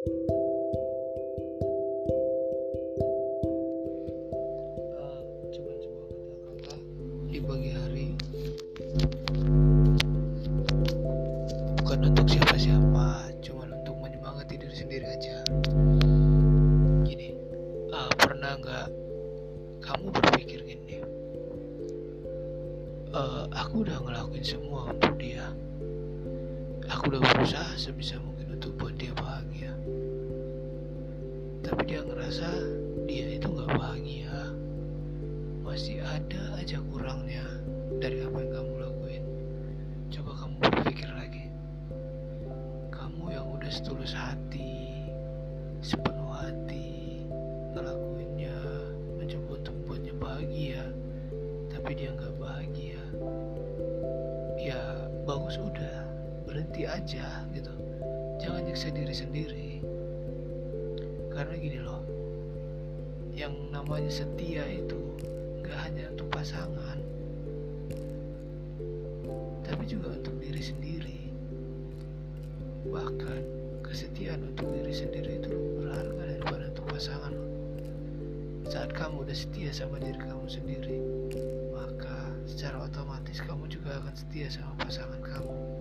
Kata-kata di pagi hari. Bukan untuk siapa-siapa cuma untuk menyemangati diri sendiri aja. Gini eh, pernah nggak kamu berpikir gini? "Eh, aku udah ngelakuin semua untuk dia. Aku udah berusaha sebisa mungkin tapi dia ngerasa dia itu nggak bahagia. Masih ada aja kurangnya dari apa yang kamu lakuin. Coba kamu berpikir lagi. Kamu yang udah setulus hati sepenuh hati ngelakuinnya mencoba untuk membuatnya bahagia tapi dia nggak bahagia. Ya bagus udah. Berhenti aja gitu. Jangan nyiksa diri sendiri karena gini loh. Yang namanya setia itu nggak hanya untuk pasangan tapi juga untuk diri sendiri. Bahkan kesetiaan untuk diri sendiri itu berharga daripada untuk pasangan saat kamu udah setia sama diri kamu sendiri maka secara otomatis kamu juga akan setia sama pasangan kamu